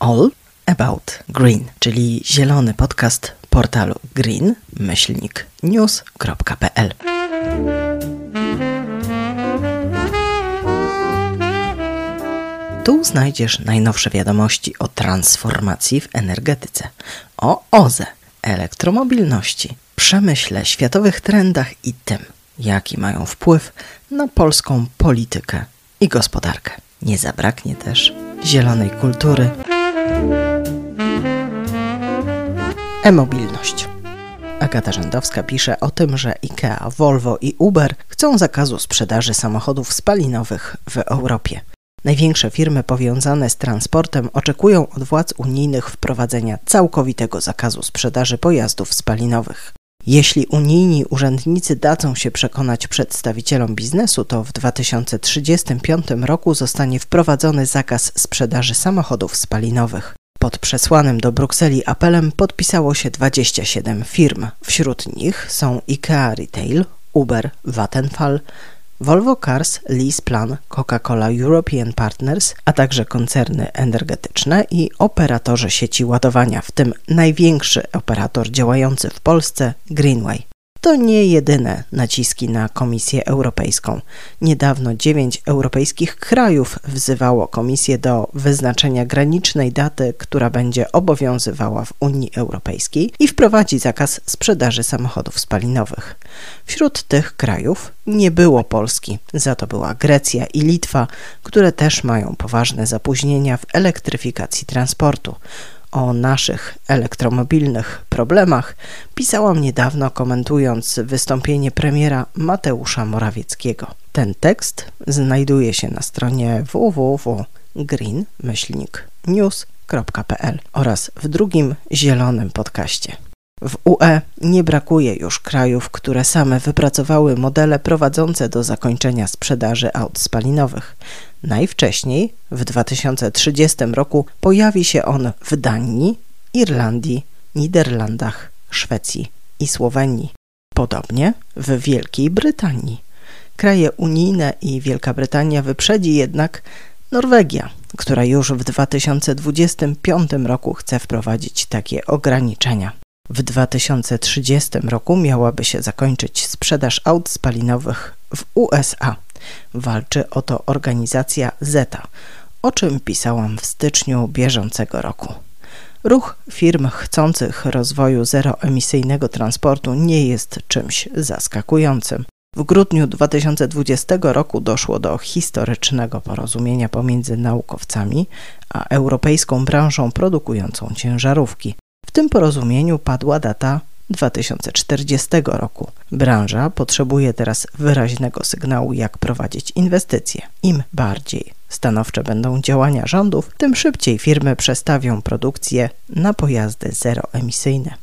All About Green, czyli zielony podcast portalu green-news.pl. Tu znajdziesz najnowsze wiadomości o transformacji w energetyce, o OZE, elektromobilności, przemyśle, światowych trendach i tym, jaki mają wpływ na polską politykę i gospodarkę. Nie zabraknie też zielonej kultury. E-mobilność. Agata Rzędowska pisze o tym, że IKEA, Volvo i Uber chcą zakazu sprzedaży samochodów spalinowych w Europie. Największe firmy powiązane z transportem oczekują od władz unijnych wprowadzenia całkowitego zakazu sprzedaży pojazdów spalinowych. Jeśli unijni urzędnicy dadzą się przekonać przedstawicielom biznesu, to w 2035 roku zostanie wprowadzony zakaz sprzedaży samochodów spalinowych. Pod przesłanym do Brukseli apelem podpisało się 27 firm. Wśród nich są IKEA Retail, Uber, Vattenfall, Volvo Cars, Leaseplan, Coca-Cola European Partners, a także koncerny energetyczne i operatorzy sieci ładowania, w tym największy operator działający w Polsce Greenway. To nie jedyne naciski na Komisję Europejską. Niedawno dziewięć europejskich krajów wzywało Komisję do wyznaczenia granicznej daty, która będzie obowiązywała w Unii Europejskiej i wprowadzi zakaz sprzedaży samochodów spalinowych. Wśród tych krajów nie było Polski, za to była Grecja i Litwa, które też mają poważne zapóźnienia w elektryfikacji transportu o naszych elektromobilnych problemach pisałam niedawno komentując wystąpienie premiera Mateusza Morawieckiego. Ten tekst znajduje się na stronie www.green-news.pl oraz w drugim zielonym podcaście. W UE nie brakuje już krajów, które same wypracowały modele prowadzące do zakończenia sprzedaży aut spalinowych. Najwcześniej w 2030 roku pojawi się on w Danii, Irlandii, Niderlandach, Szwecji i Słowenii. Podobnie w Wielkiej Brytanii. Kraje unijne i Wielka Brytania wyprzedzi jednak Norwegia, która już w 2025 roku chce wprowadzić takie ograniczenia. W 2030 roku miałaby się zakończyć sprzedaż aut spalinowych w USA. Walczy o to organizacja ZETA, o czym pisałam w styczniu bieżącego roku. Ruch firm chcących rozwoju zeroemisyjnego transportu nie jest czymś zaskakującym. W grudniu 2020 roku doszło do historycznego porozumienia pomiędzy naukowcami a europejską branżą produkującą ciężarówki. W tym porozumieniu padła data 2040 roku. Branża potrzebuje teraz wyraźnego sygnału, jak prowadzić inwestycje. Im bardziej stanowcze będą działania rządów, tym szybciej firmy przestawią produkcję na pojazdy zeroemisyjne.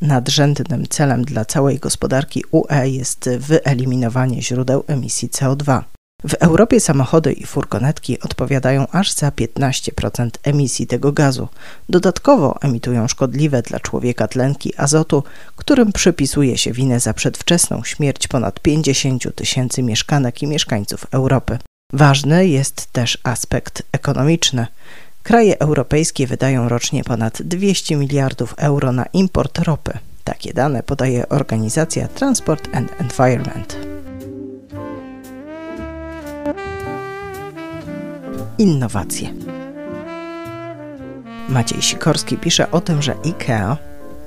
Nadrzędnym celem dla całej gospodarki UE jest wyeliminowanie źródeł emisji CO2. W Europie samochody i furgonetki odpowiadają aż za 15% emisji tego gazu. Dodatkowo emitują szkodliwe dla człowieka tlenki azotu, którym przypisuje się winę za przedwczesną śmierć ponad 50 tysięcy mieszkanek i mieszkańców Europy. Ważny jest też aspekt ekonomiczny. Kraje europejskie wydają rocznie ponad 200 miliardów euro na import ropy. Takie dane podaje organizacja Transport and Environment. Innowacje. Maciej Sikorski pisze o tym, że IKEA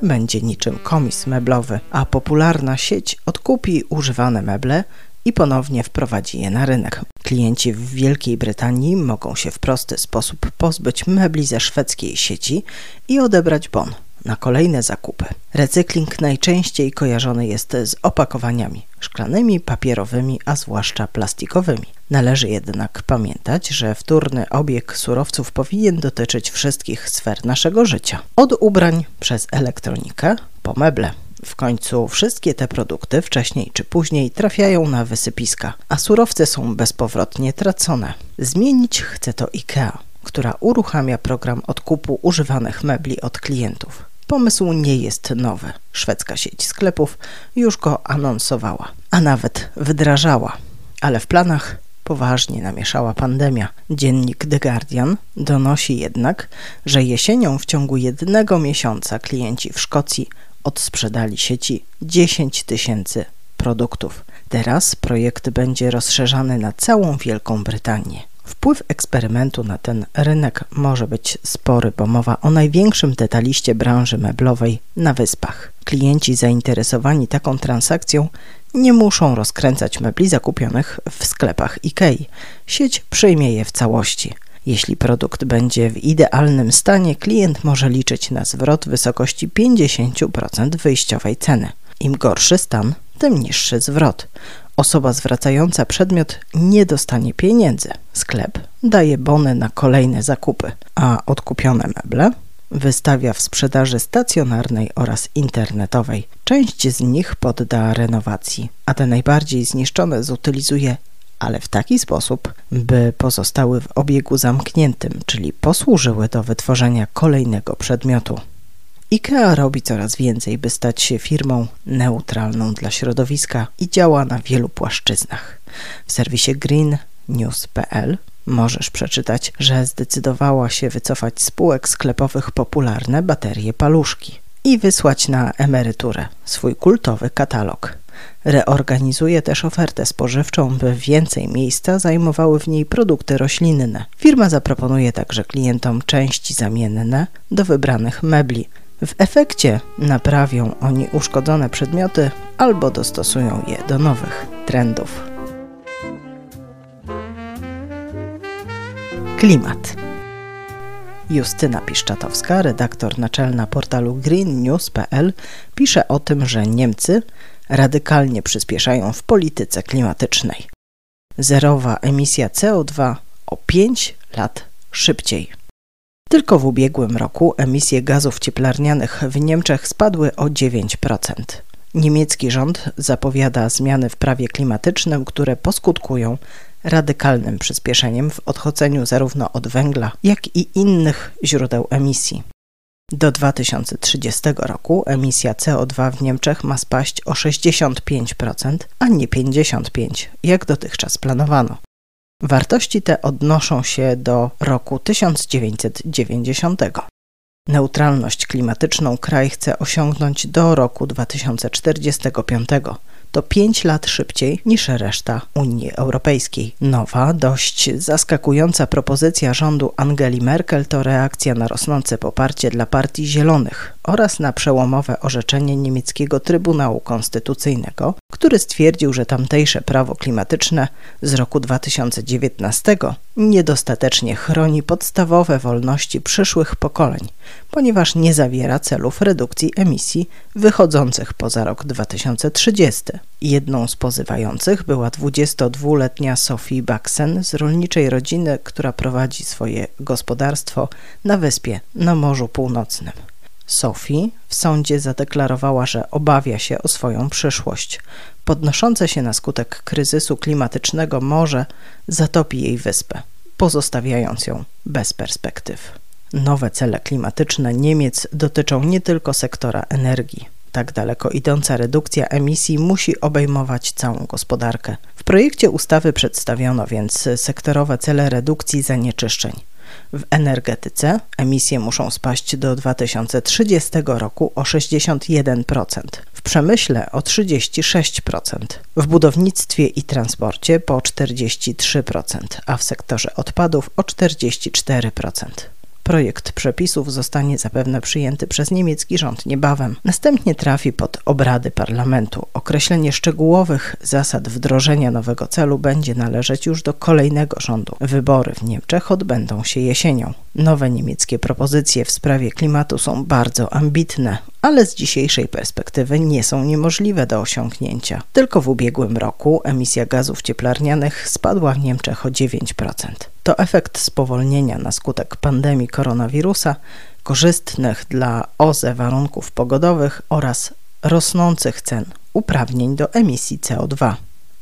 będzie niczym komis meblowy, a popularna sieć odkupi używane meble i ponownie wprowadzi je na rynek. Klienci w Wielkiej Brytanii mogą się w prosty sposób pozbyć mebli ze szwedzkiej sieci i odebrać bon na kolejne zakupy. Recykling najczęściej kojarzony jest z opakowaniami szklanymi, papierowymi, a zwłaszcza plastikowymi. Należy jednak pamiętać, że wtórny obieg surowców powinien dotyczyć wszystkich sfer naszego życia. Od ubrań przez elektronikę po meble. W końcu wszystkie te produkty wcześniej czy później trafiają na wysypiska, a surowce są bezpowrotnie tracone. Zmienić chce to IKEA, która uruchamia program odkupu używanych mebli od klientów. Pomysł nie jest nowy. Szwedzka sieć sklepów już go anonsowała, a nawet wdrażała, ale w planach poważnie namieszała pandemia. Dziennik The Guardian donosi jednak, że jesienią w ciągu jednego miesiąca klienci w Szkocji odsprzedali sieci 10 tysięcy produktów. Teraz projekt będzie rozszerzany na całą Wielką Brytanię. Wpływ eksperymentu na ten rynek może być spory, bo mowa o największym detaliście branży meblowej na Wyspach. Klienci zainteresowani taką transakcją nie muszą rozkręcać mebli zakupionych w sklepach IKEA. Sieć przyjmie je w całości. Jeśli produkt będzie w idealnym stanie, klient może liczyć na zwrot w wysokości 50% wyjściowej ceny. Im gorszy stan, tym niższy zwrot. Osoba zwracająca przedmiot nie dostanie pieniędzy. Sklep daje bony na kolejne zakupy, a odkupione meble wystawia w sprzedaży stacjonarnej oraz internetowej. Część z nich podda renowacji, a te najbardziej zniszczone zutylizuje ale w taki sposób, by pozostały w obiegu zamkniętym, czyli posłużyły do wytworzenia kolejnego przedmiotu. IKEA robi coraz więcej, by stać się firmą neutralną dla środowiska i działa na wielu płaszczyznach. W serwisie greennews.pl możesz przeczytać, że zdecydowała się wycofać z spółek sklepowych popularne baterie paluszki i wysłać na emeryturę swój kultowy katalog. Reorganizuje też ofertę spożywczą, by więcej miejsca zajmowały w niej produkty roślinne. Firma zaproponuje także klientom części zamienne do wybranych mebli. W efekcie naprawią oni uszkodzone przedmioty albo dostosują je do nowych trendów. Klimat. Justyna Piszczatowska, redaktor naczelna portalu greennews.pl, pisze o tym, że Niemcy radykalnie przyspieszają w polityce klimatycznej. Zerowa emisja CO2 o 5 lat szybciej. Tylko w ubiegłym roku emisje gazów cieplarnianych w Niemczech spadły o 9%. Niemiecki rząd zapowiada zmiany w prawie klimatycznym, które poskutkują radykalnym przyspieszeniem w odchodzeniu zarówno od węgla, jak i innych źródeł emisji. Do 2030 roku emisja CO2 w Niemczech ma spaść o 65%, a nie 55%, jak dotychczas planowano. Wartości te odnoszą się do roku 1990. Neutralność klimatyczną kraj chce osiągnąć do roku 2045 to 5 lat szybciej niż reszta Unii Europejskiej. Nowa, dość zaskakująca propozycja rządu Angeli Merkel to reakcja na rosnące poparcie dla Partii Zielonych oraz na przełomowe orzeczenie niemieckiego Trybunału Konstytucyjnego, który stwierdził, że tamtejsze prawo klimatyczne z roku 2019 niedostatecznie chroni podstawowe wolności przyszłych pokoleń, ponieważ nie zawiera celów redukcji emisji wychodzących poza rok 2030. Jedną z pozywających była 22-letnia Sophie Baxen z rolniczej rodziny, która prowadzi swoje gospodarstwo na wyspie na Morzu Północnym. Sophie w sądzie zadeklarowała, że obawia się o swoją przyszłość. Podnoszące się na skutek kryzysu klimatycznego morze zatopi jej wyspę, pozostawiając ją bez perspektyw. Nowe cele klimatyczne Niemiec dotyczą nie tylko sektora energii. Tak daleko idąca redukcja emisji musi obejmować całą gospodarkę. W projekcie ustawy przedstawiono więc sektorowe cele redukcji zanieczyszczeń. W energetyce emisje muszą spaść do 2030 roku o 61%, w przemyśle o 36%, w budownictwie i transporcie po 43%, a w sektorze odpadów o 44%. Projekt przepisów zostanie zapewne przyjęty przez niemiecki rząd niebawem. Następnie trafi pod obrady parlamentu. Określenie szczegółowych zasad wdrożenia nowego celu będzie należeć już do kolejnego rządu. Wybory w Niemczech odbędą się jesienią. Nowe niemieckie propozycje w sprawie klimatu są bardzo ambitne, ale z dzisiejszej perspektywy nie są niemożliwe do osiągnięcia. Tylko w ubiegłym roku emisja gazów cieplarnianych spadła w Niemczech o 9%. To efekt spowolnienia na skutek pandemii koronawirusa, korzystnych dla OZE warunków pogodowych oraz rosnących cen uprawnień do emisji CO2.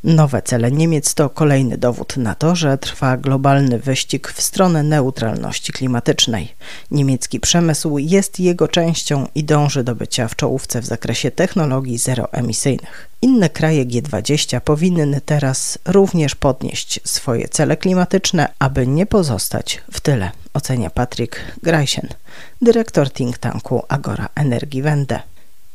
Nowe cele Niemiec to kolejny dowód na to, że trwa globalny wyścig w stronę neutralności klimatycznej. Niemiecki przemysł jest jego częścią i dąży do bycia w czołówce w zakresie technologii zeroemisyjnych. Inne kraje G20 powinny teraz również podnieść swoje cele klimatyczne, aby nie pozostać w tyle, ocenia Patrick Greisen, dyrektor think tanku Agora Energiewende.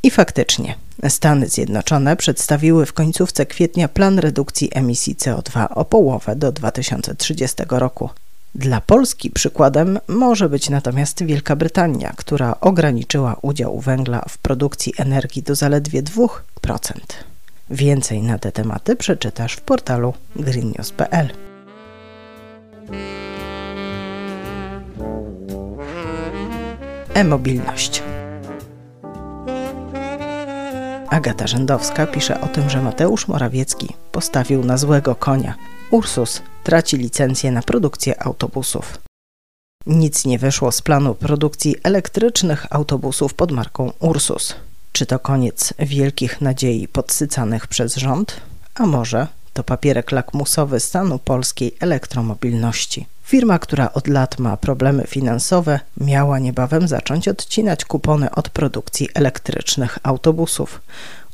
I faktycznie, Stany Zjednoczone przedstawiły w końcówce kwietnia plan redukcji emisji CO2 o połowę do 2030 roku. Dla Polski przykładem może być natomiast Wielka Brytania, która ograniczyła udział węgla w produkcji energii do zaledwie 2%. Więcej na te tematy przeczytasz w portalu greennews.pl. E-mobilność. Agata Rzędowska pisze o tym, że Mateusz Morawiecki postawił na złego konia. Ursus traci licencję na produkcję autobusów. Nic nie wyszło z planu produkcji elektrycznych autobusów pod marką Ursus. Czy to koniec wielkich nadziei podsycanych przez rząd? A może to papierek lakmusowy stanu polskiej elektromobilności? Firma, która od lat ma problemy finansowe, miała niebawem zacząć odcinać kupony od produkcji elektrycznych autobusów.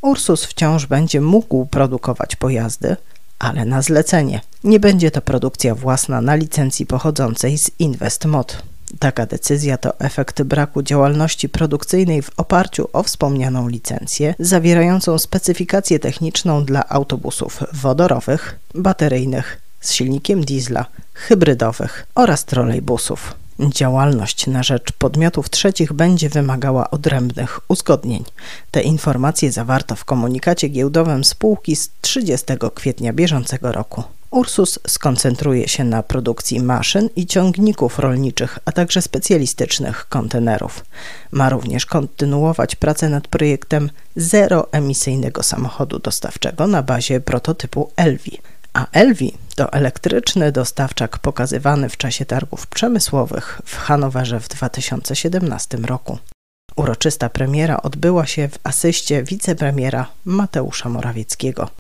Ursus wciąż będzie mógł produkować pojazdy, ale na zlecenie. Nie będzie to produkcja własna na licencji pochodzącej z InvestMod. Taka decyzja to efekt braku działalności produkcyjnej w oparciu o wspomnianą licencję, zawierającą specyfikację techniczną dla autobusów wodorowych, bateryjnych, z silnikiem diesla, hybrydowych oraz trolejbusów. Działalność na rzecz podmiotów trzecich będzie wymagała odrębnych uzgodnień. Te informacje zawarto w komunikacie giełdowym spółki z 30 kwietnia bieżącego roku. Ursus skoncentruje się na produkcji maszyn i ciągników rolniczych, a także specjalistycznych kontenerów. Ma również kontynuować pracę nad projektem zeroemisyjnego samochodu dostawczego na bazie prototypu Elvi a Elvi to elektryczny dostawczak pokazywany w czasie targów przemysłowych w Hanowerze w 2017 roku. Uroczysta premiera odbyła się w asyście wicepremiera Mateusza Morawieckiego.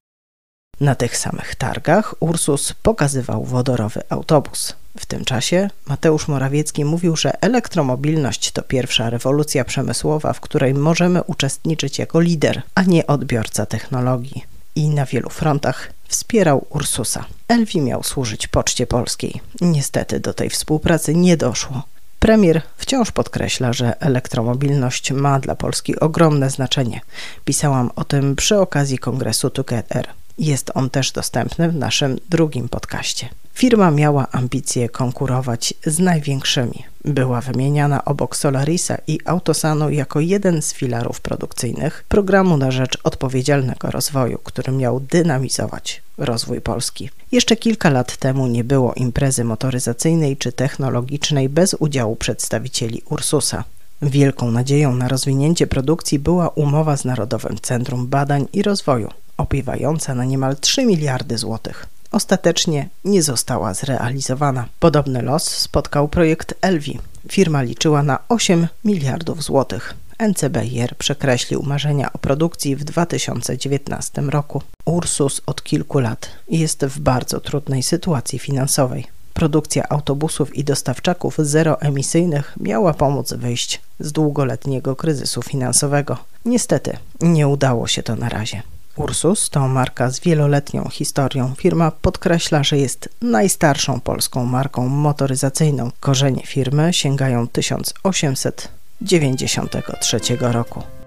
Na tych samych targach Ursus pokazywał wodorowy autobus. W tym czasie Mateusz Morawiecki mówił, że elektromobilność to pierwsza rewolucja przemysłowa, w której możemy uczestniczyć jako lider, a nie odbiorca technologii i na wielu frontach wspierał Ursusa. Elwi miał służyć Poczcie Polskiej. Niestety do tej współpracy nie doszło. Premier wciąż podkreśla, że elektromobilność ma dla Polski ogromne znaczenie. Pisałam o tym przy okazji kongresu Together. Jest on też dostępny w naszym drugim podcaście. Firma miała ambicje konkurować z największymi. Była wymieniana obok Solarisa i Autosanu jako jeden z filarów produkcyjnych programu na rzecz odpowiedzialnego rozwoju, który miał dynamizować rozwój Polski. Jeszcze kilka lat temu nie było imprezy motoryzacyjnej czy technologicznej bez udziału przedstawicieli Ursusa. Wielką nadzieją na rozwinięcie produkcji była umowa z Narodowym Centrum Badań i Rozwoju, opiewająca na niemal 3 miliardy złotych ostatecznie nie została zrealizowana. Podobny los spotkał projekt Elvi. Firma liczyła na 8 miliardów złotych. NCBR przekreślił marzenia o produkcji w 2019 roku. Ursus od kilku lat jest w bardzo trudnej sytuacji finansowej. Produkcja autobusów i dostawczaków zeroemisyjnych miała pomóc wyjść z długoletniego kryzysu finansowego. Niestety, nie udało się to na razie. Ursus to marka z wieloletnią historią. Firma podkreśla, że jest najstarszą polską marką motoryzacyjną. Korzenie firmy sięgają 1893 roku.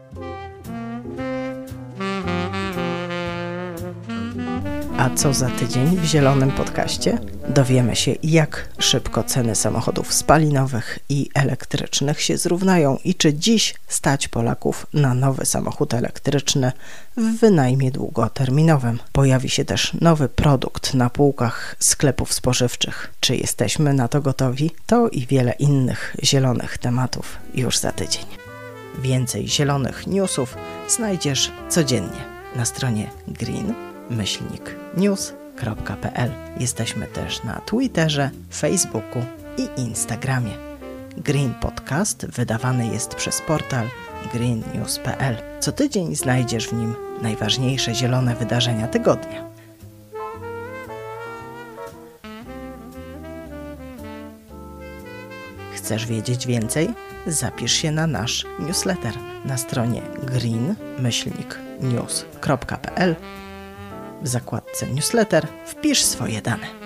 A co za tydzień w Zielonym Podcaście? Dowiemy się, jak szybko ceny samochodów spalinowych i elektrycznych się zrównają i czy dziś stać Polaków na nowy samochód elektryczny w wynajmie długoterminowym. Pojawi się też nowy produkt na półkach sklepów spożywczych. Czy jesteśmy na to gotowi? To i wiele innych zielonych tematów już za tydzień. Więcej zielonych newsów znajdziesz codziennie na stronie Green myślnik news.pl. Jesteśmy też na Twitterze, Facebooku i Instagramie. Green Podcast wydawany jest przez portal greennews.pl. Co tydzień znajdziesz w nim najważniejsze zielone wydarzenia tygodnia. Chcesz wiedzieć więcej? Zapisz się na nasz newsletter na stronie green-news.pl w zakładce newsletter wpisz swoje dane.